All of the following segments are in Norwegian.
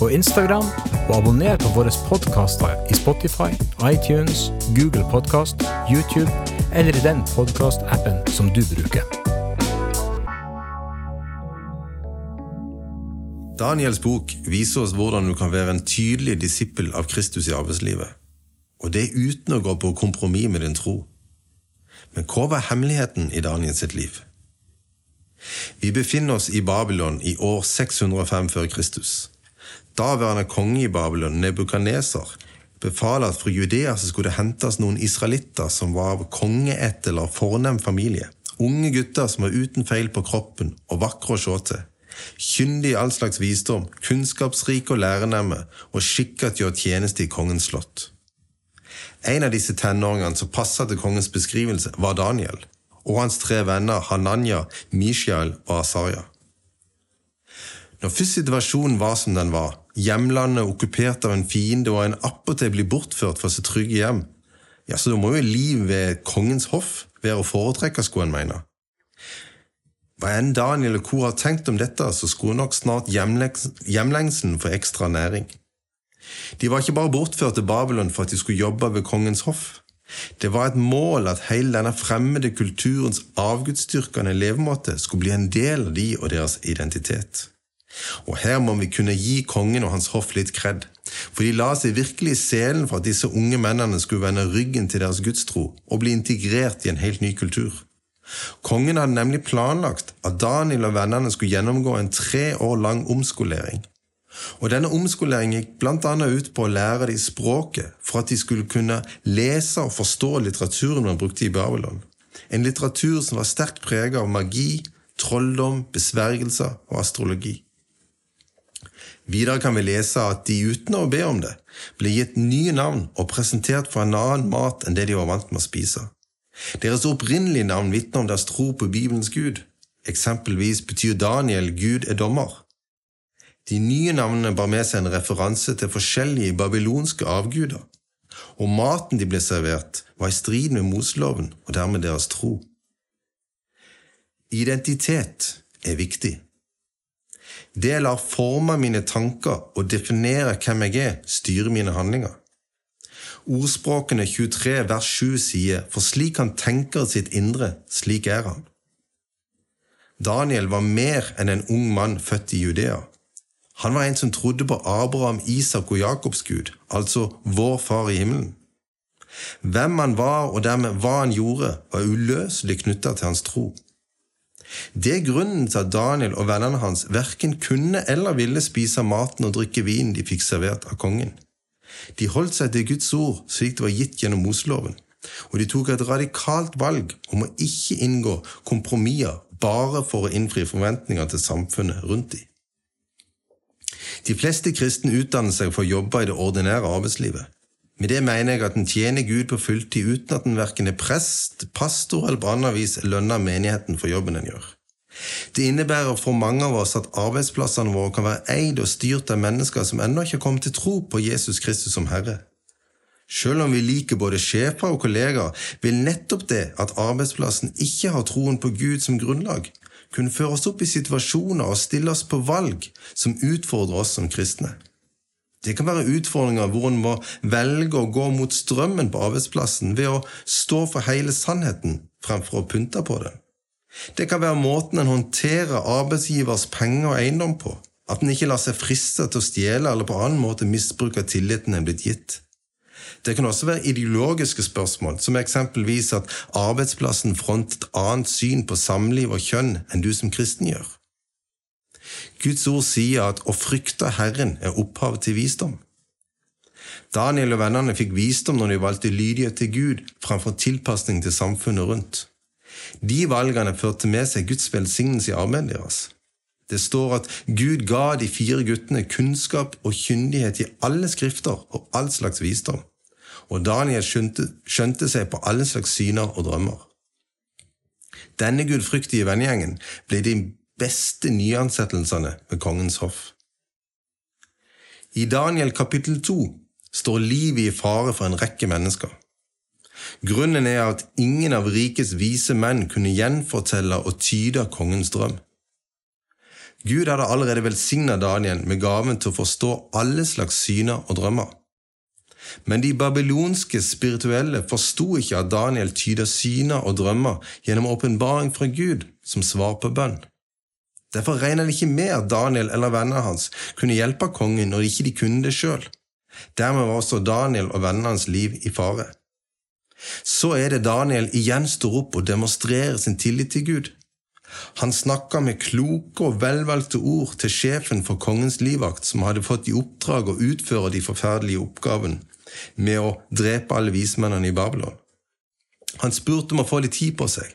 og Instagram, og abonner på våre podkaster i Spotify, iTunes, Google Podkast, YouTube eller i den podkastappen som du bruker. Daniels bok viser oss hvordan du kan være en tydelig disippel av Kristus i arbeidslivet, og det uten å gå på kompromiss med din tro. Men hva var hemmeligheten i Daniels sitt liv? Vi befinner oss i Babylon i år 605 før Kristus. Daværende konge i Babylon, Nebukaneser, befaler at fra Judea så skulle det hentes noen israelitter som var av kongeett eller fornem familie. Unge gutter som var uten feil på kroppen og vakre å se til Kyndige i all slags visdom, kunnskapsrike og lærenemme, og skikka til å gjøre tjeneste i kongens slott. En av disse tenåringene som passa til kongens beskrivelse, var Daniel, og hans tre venner Hananya, Mishael og Asarya. Når først situasjonen var som den var, hjemlandet okkupert av en fiende og en appåtil blir bortført fra sitt trygge hjem, ja, så da må jo liv ved kongens hoff være å foretrekke, skulle en mene. Hva enn Daniel og kor har tenkt om dette, så skulle nok snart hjemlengselen få ekstra næring. De var ikke bare bortført til Babylon for at de skulle jobbe ved kongens hoff. Det var et mål at hele denne fremmede kulturens avgudsdyrkende levemåte skulle bli en del av de og deres identitet. Og her må vi kunne gi kongen og hans hoff litt kred, for de la seg virkelig i selen for at disse unge mennene skulle vende ryggen til deres gudstro og bli integrert i en helt ny kultur. Kongen hadde nemlig planlagt at Daniel og vennene skulle gjennomgå en tre år lang omskolering. Og Denne omskoleringen gikk bl.a. ut på å lære dem språket for at de skulle kunne lese og forstå litteraturen man brukte i Babylon. En litteratur som var sterkt preget av magi, trolldom, besvergelser og astrologi. Videre kan vi lese at de uten å be om det, ble gitt nye navn og presentert for en annen mat enn det de var vant med å spise. Deres opprinnelige navn vitner om deres tro på Bibelens Gud. Eksempelvis betyr Daniel Gud er dommer. De nye navnene bar med seg en referanse til forskjellige babylonske avguder, og maten de ble servert, var i strid med Moseloven og dermed deres tro. Identitet er viktig. Det lar forme mine tanker og definere hvem jeg er, styre mine handlinger. Ordspråkene 23 vers 7 sier, for slik han tenker sitt indre, slik er han. Daniel var mer enn en ung mann født i Judea. Han var en som trodde på Abraham, Isak og Jakobs Gud, altså vår Far i himmelen. Hvem han var og dermed hva han gjorde, var uløselig knytta til hans tro. Det er grunnen til at Daniel og vennene hans verken kunne eller ville spise maten og drikke vinen de fikk servert av kongen. De holdt seg til Guds ord slik det var gitt gjennom Moseloven, og de tok et radikalt valg om å ikke inngå kompromisser bare for å innfri forventninger til samfunnet rundt dem. De fleste kristne utdanner seg for å jobbe i det ordinære arbeidslivet. Med det mener jeg at en tjener Gud på fulltid uten at en verken er prest, pastor eller på annet vis lønner menigheten for jobben en gjør. Det innebærer for mange av oss at arbeidsplassene våre kan være eid og styrt av mennesker som ennå ikke har kommet til tro på Jesus Kristus som Herre. Selv om vi liker både sjefer og kollegaer, vil nettopp det at arbeidsplassen ikke har troen på Gud som grunnlag, kunne føre oss opp i situasjoner og stille oss på valg som utfordrer oss som kristne. Det kan være utfordringer hvor en må velge å gå mot strømmen på arbeidsplassen ved å stå for hele sannheten fremfor å pynte på det. Det kan være måten en håndterer arbeidsgivers penger og eiendom på, at en ikke lar seg friste til å stjele eller på annen måte misbruke tilliten en er blitt gitt. Det kan også være ideologiske spørsmål, som eksempelvis at arbeidsplassen fronter et annet syn på samliv og kjønn enn du som kristen gjør. Guds ord sier at å frykte Herren er opphavet til visdom. Daniel og vennene fikk visdom når de valgte lydighet til Gud framfor tilpasning til samfunnet rundt. De valgene førte med seg Guds velsignelse i arbeidet deres. Det står at Gud ga de fire guttene kunnskap og kyndighet i alle skrifter og all slags visdom, og Daniel skjønte, skjønte seg på alle slags syner og drømmer. Denne gudfryktige vennegjengen ble de beste nyansettelsene ved kongens hoff. I Daniel kapittel 2 står livet i fare for en rekke mennesker. Grunnen er at ingen av rikets vise menn kunne gjenfortelle og tyde kongens drøm. Gud hadde allerede velsigna Daniel med gaven til å forstå alle slags syner og drømmer. Men de babylonske spirituelle forsto ikke at Daniel tyder syner og drømmer gjennom åpenbaring fra Gud som svar på bønn. Derfor regna de ikke med at Daniel eller vennene hans kunne hjelpe kongen når ikke de kunne det sjøl. Dermed var også Daniel og vennene hans liv i fare. Så er det Daniel igjen står opp og demonstrerer sin tillit til Gud. Han snakka med kloke og velvalgte ord til sjefen for kongens livvakt, som hadde fått i oppdrag å utføre de forferdelige oppgavene med å drepe alle vismennene i Babylon. Han spurte om å få litt tid på seg,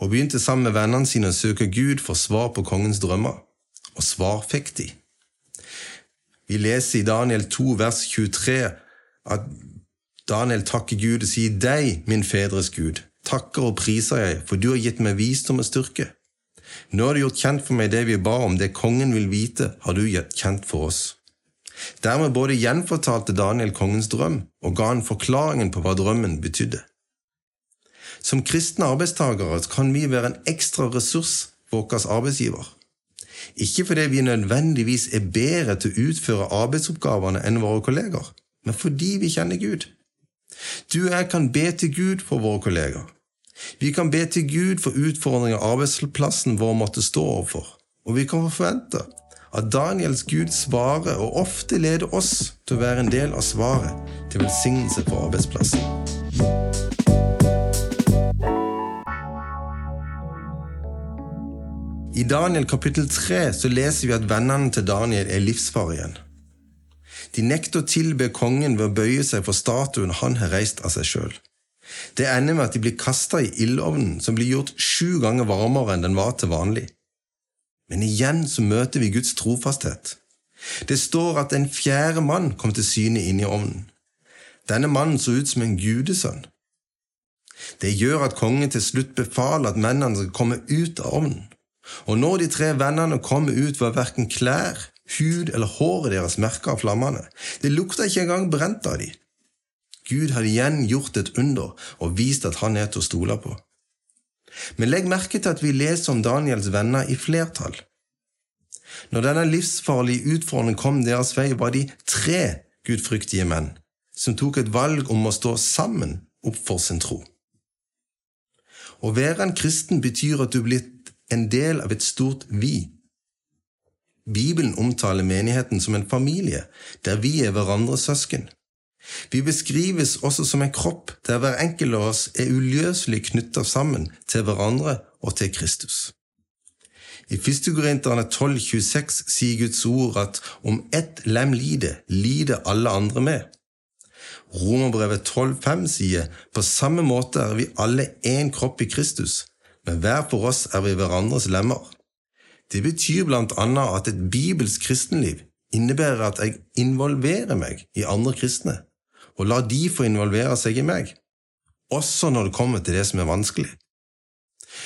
og begynte sammen med vennene sine å søke Gud for svar på kongens drømmer. Og svar fikk de. Vi leser i Daniel 2 vers 23 at Daniel takker Gud og sier deg, min fedres Gud, takker og priser jeg, for du har gitt meg visdom og styrke. Nå har du gjort kjent for meg det vi ba om, det kongen vil vite, har du gjort kjent for oss. Dermed både gjenfortalte Daniel kongens drøm og ga han forklaringen på hva drømmen betydde. Som kristne arbeidstakere kan vi være en ekstra ressurs for vår arbeidsgiver. Ikke fordi vi nødvendigvis er bedre til å utføre arbeidsoppgavene enn våre kolleger, men fordi vi kjenner Gud. Du og jeg kan be til Gud for våre kolleger. Vi kan be til Gud for utfordringer arbeidsplassen vår måtte stå overfor, og vi kan forvente at Daniels Gud svarer og ofte leder oss til å være en del av svaret til velsignelse for arbeidsplassen. I Daniel kapittel 3 så leser vi at vennene til Daniel er livsfarlige. De nekter å tilbe kongen ved å bøye seg for statuen han har reist av seg sjøl. Det ender med at de blir kasta i ildovnen, som blir gjort sju ganger varmere enn den var til vanlig. Men igjen så møter vi Guds trofasthet. Det står at en fjerde mann kom til syne inn i ovnen. Denne mannen så ut som en gudesønn. Det gjør at kongen til slutt befaler at mennene skal komme ut av ovnen. Og når de tre vennene kom ut, var verken klær, hud eller håret deres merka av flammene. Det lukta ikke engang brent av de. Gud hadde igjen gjort et under og vist at han er til å stole på. Men legg merke til at vi leser om Daniels venner i flertall. Når denne livsfarlige utfordringen kom deres vei, var de tre gudfryktige menn som tok et valg om å stå sammen opp for sin tro. Å være en kristen betyr at du blir en del av et stort vi. Bibelen omtaler menigheten som en familie, der vi er hverandres søsken. Vi beskrives også som en kropp der hver enkelt av oss er uløselig knytta sammen til hverandre og til Kristus. I 1. Korinterne 12,26 sier Guds ord at om ett lem lider, lider alle andre med. Romerbrevet 12,5 sier på samme måte er vi alle én kropp i Kristus, men hver for oss er vi hverandres lemmer. Det betyr blant annet at et bibelsk kristenliv innebærer at jeg involverer meg i andre kristne og la de få involvere seg i meg, også når det kommer til det som er vanskelig.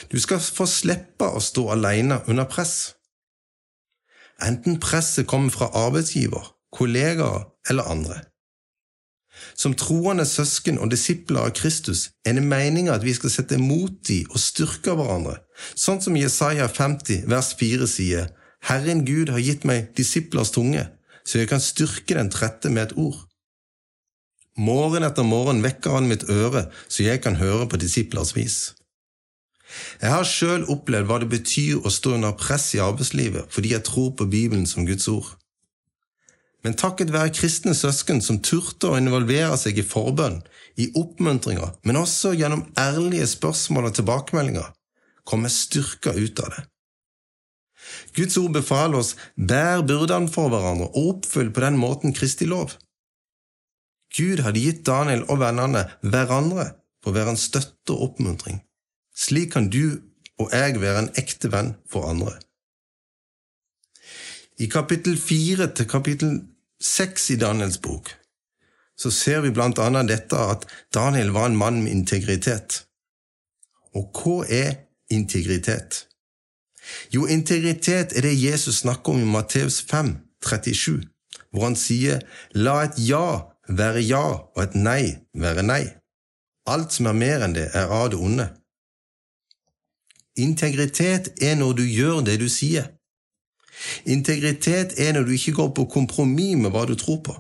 Du skal få slippe å stå alene under press. Enten presset kommer fra arbeidsgiver, kollegaer eller andre. Som troende søsken og disipler av Kristus er det meninga at vi skal sette mot i og styrke hverandre, sånn som Jesaja 50 vers 4 sier, Herren Gud har gitt meg disiplers tunge, så jeg kan styrke den trette med et ord. Morgen etter morgen vekker han mitt øre, så jeg kan høre på disiplers vis. Jeg har sjøl opplevd hva det betyr å stå under press i arbeidslivet fordi jeg tror på Bibelen som Guds ord. Men takket være kristne søsken som turte å involvere seg i forbønn, i oppmuntringer, men også gjennom ærlige spørsmål og tilbakemeldinger, kom jeg styrka ut av det. Guds ord befaler oss bær byrdene for hverandre og oppfyll på den måten Kristi lov. Gud hadde gitt Daniel og vennene hverandre for å være en støtte og oppmuntring. Slik kan du og jeg være en ekte venn for andre. I kapittel fire til kapittel seks i Daniels bok så ser vi blant annet dette at Daniel var en mann med integritet. Og hva er integritet? Jo, integritet er det Jesus snakker om i Matteus 5, 37, hvor han sier la et ja være ja og et nei være nei. Alt som er mer enn det, er av det onde. Integritet er når du gjør det du sier. Integritet er når du ikke går på kompromiss med hva du tror på.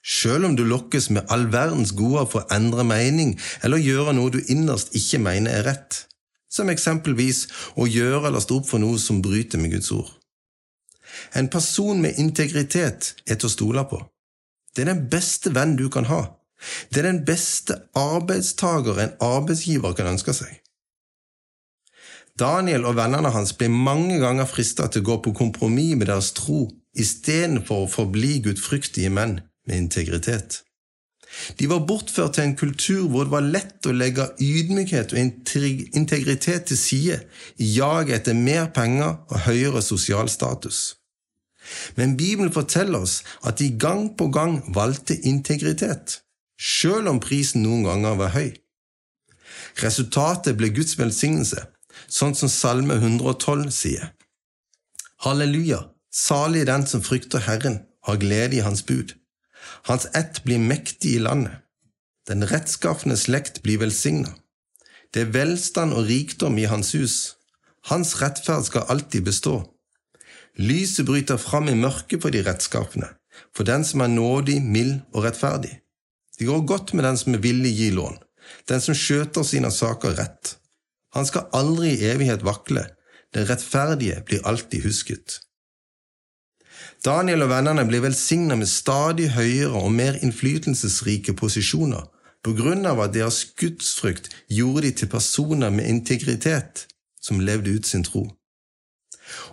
Selv om du lokkes med all verdens gode for å endre mening eller gjøre noe du innerst ikke mener er rett, som eksempelvis å gjøre eller stå opp for noe som bryter med Guds ord. En person med integritet er til å stole på. Det er den beste venn du kan ha. Det er den beste arbeidstaker en arbeidsgiver kan ønske seg. Daniel og vennene hans ble mange ganger fristet til å gå på kompromiss med deres tro istedenfor å forbli gudfryktige menn med integritet. De var bortført til en kultur hvor det var lett å legge ydmykhet og integritet til side i jaget etter mer penger og høyere sosial status. Men Bibelen forteller oss at de gang på gang valgte integritet, selv om prisen noen ganger var høy. Resultatet ble Guds velsignelse, sånn som Salme 112 sier. Halleluja, salig den som frykter Herren, har glede i Hans bud. Hans ett blir mektig i landet. Den rettskaffende slekt blir velsigna. Det er velstand og rikdom i hans hus. Hans rettferd skal alltid bestå. Lyset bryter fram i mørket for de rettskaffende, for den som er nådig, mild og rettferdig. Det går godt med den som er villig gi lån, den som skjøter sine saker rett. Han skal aldri i evighet vakle, den rettferdige blir alltid husket. Daniel og vennene blir velsigna med stadig høyere og mer innflytelsesrike posisjoner på grunn av at deres gudsfrykt gjorde de til personer med integritet som levde ut sin tro.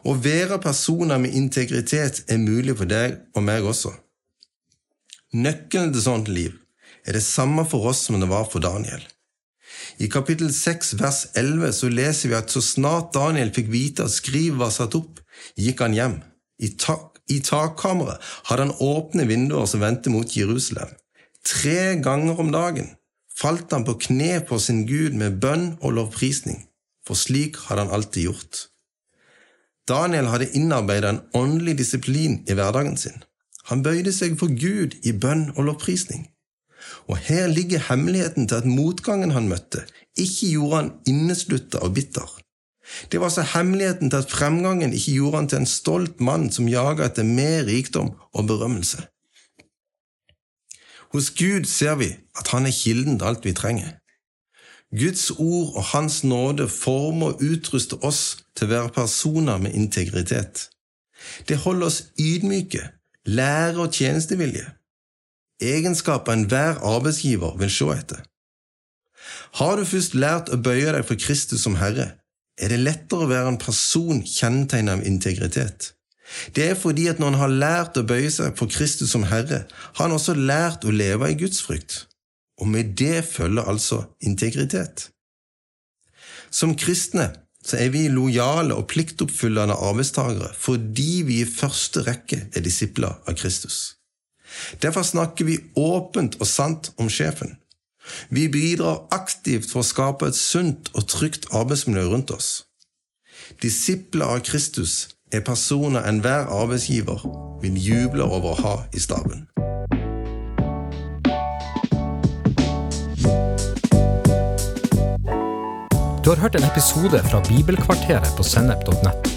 Å være personer med integritet er mulig for deg og meg også. Nøkkelen til sånt liv er det samme for oss som det var for Daniel. I kapittel 6 vers 11 så leser vi at så snart Daniel fikk vite at skrivet var satt opp, gikk han hjem. I, tak, i takkammeret hadde han åpne vinduer som vendte mot Jerusalem. Tre ganger om dagen falt han på kne på sin Gud med bønn og lovprisning, for slik hadde han alltid gjort. Daniel hadde innarbeidet en åndelig disiplin i hverdagen sin. Han bøyde seg for Gud i bønn og lovprisning. Og her ligger hemmeligheten til at motgangen han møtte, ikke gjorde han inneslutta og bitter. Det var altså hemmeligheten til at fremgangen ikke gjorde han til en stolt mann som jaga etter mer rikdom og berømmelse. Hos Gud ser vi at han er kilden til alt vi trenger. Guds ord og Hans nåde former og utruster oss til å være personer med integritet. Det holder oss ydmyke, lære og tjenestevilje, egenskaper enhver arbeidsgiver vil se etter. Har du først lært å bøye deg for Kristus som Herre, er det lettere å være en person kjennetegnet av integritet. Det er fordi at når han har lært å bøye seg for Kristus som Herre, har han også lært å leve i gudsfrykt og med det følger altså integritet. Som kristne så er vi lojale og pliktoppfyllende arbeidstakere fordi vi i første rekke er disipler av Kristus. Derfor snakker vi åpent og sant om sjefen. Vi bidrar aktivt for å skape et sunt og trygt arbeidsmiljø rundt oss. Disipler av Kristus er personer enhver arbeidsgiver vil juble over å ha i staben. Du har hørt en episode fra Bibelkvarteret på sennep.nett.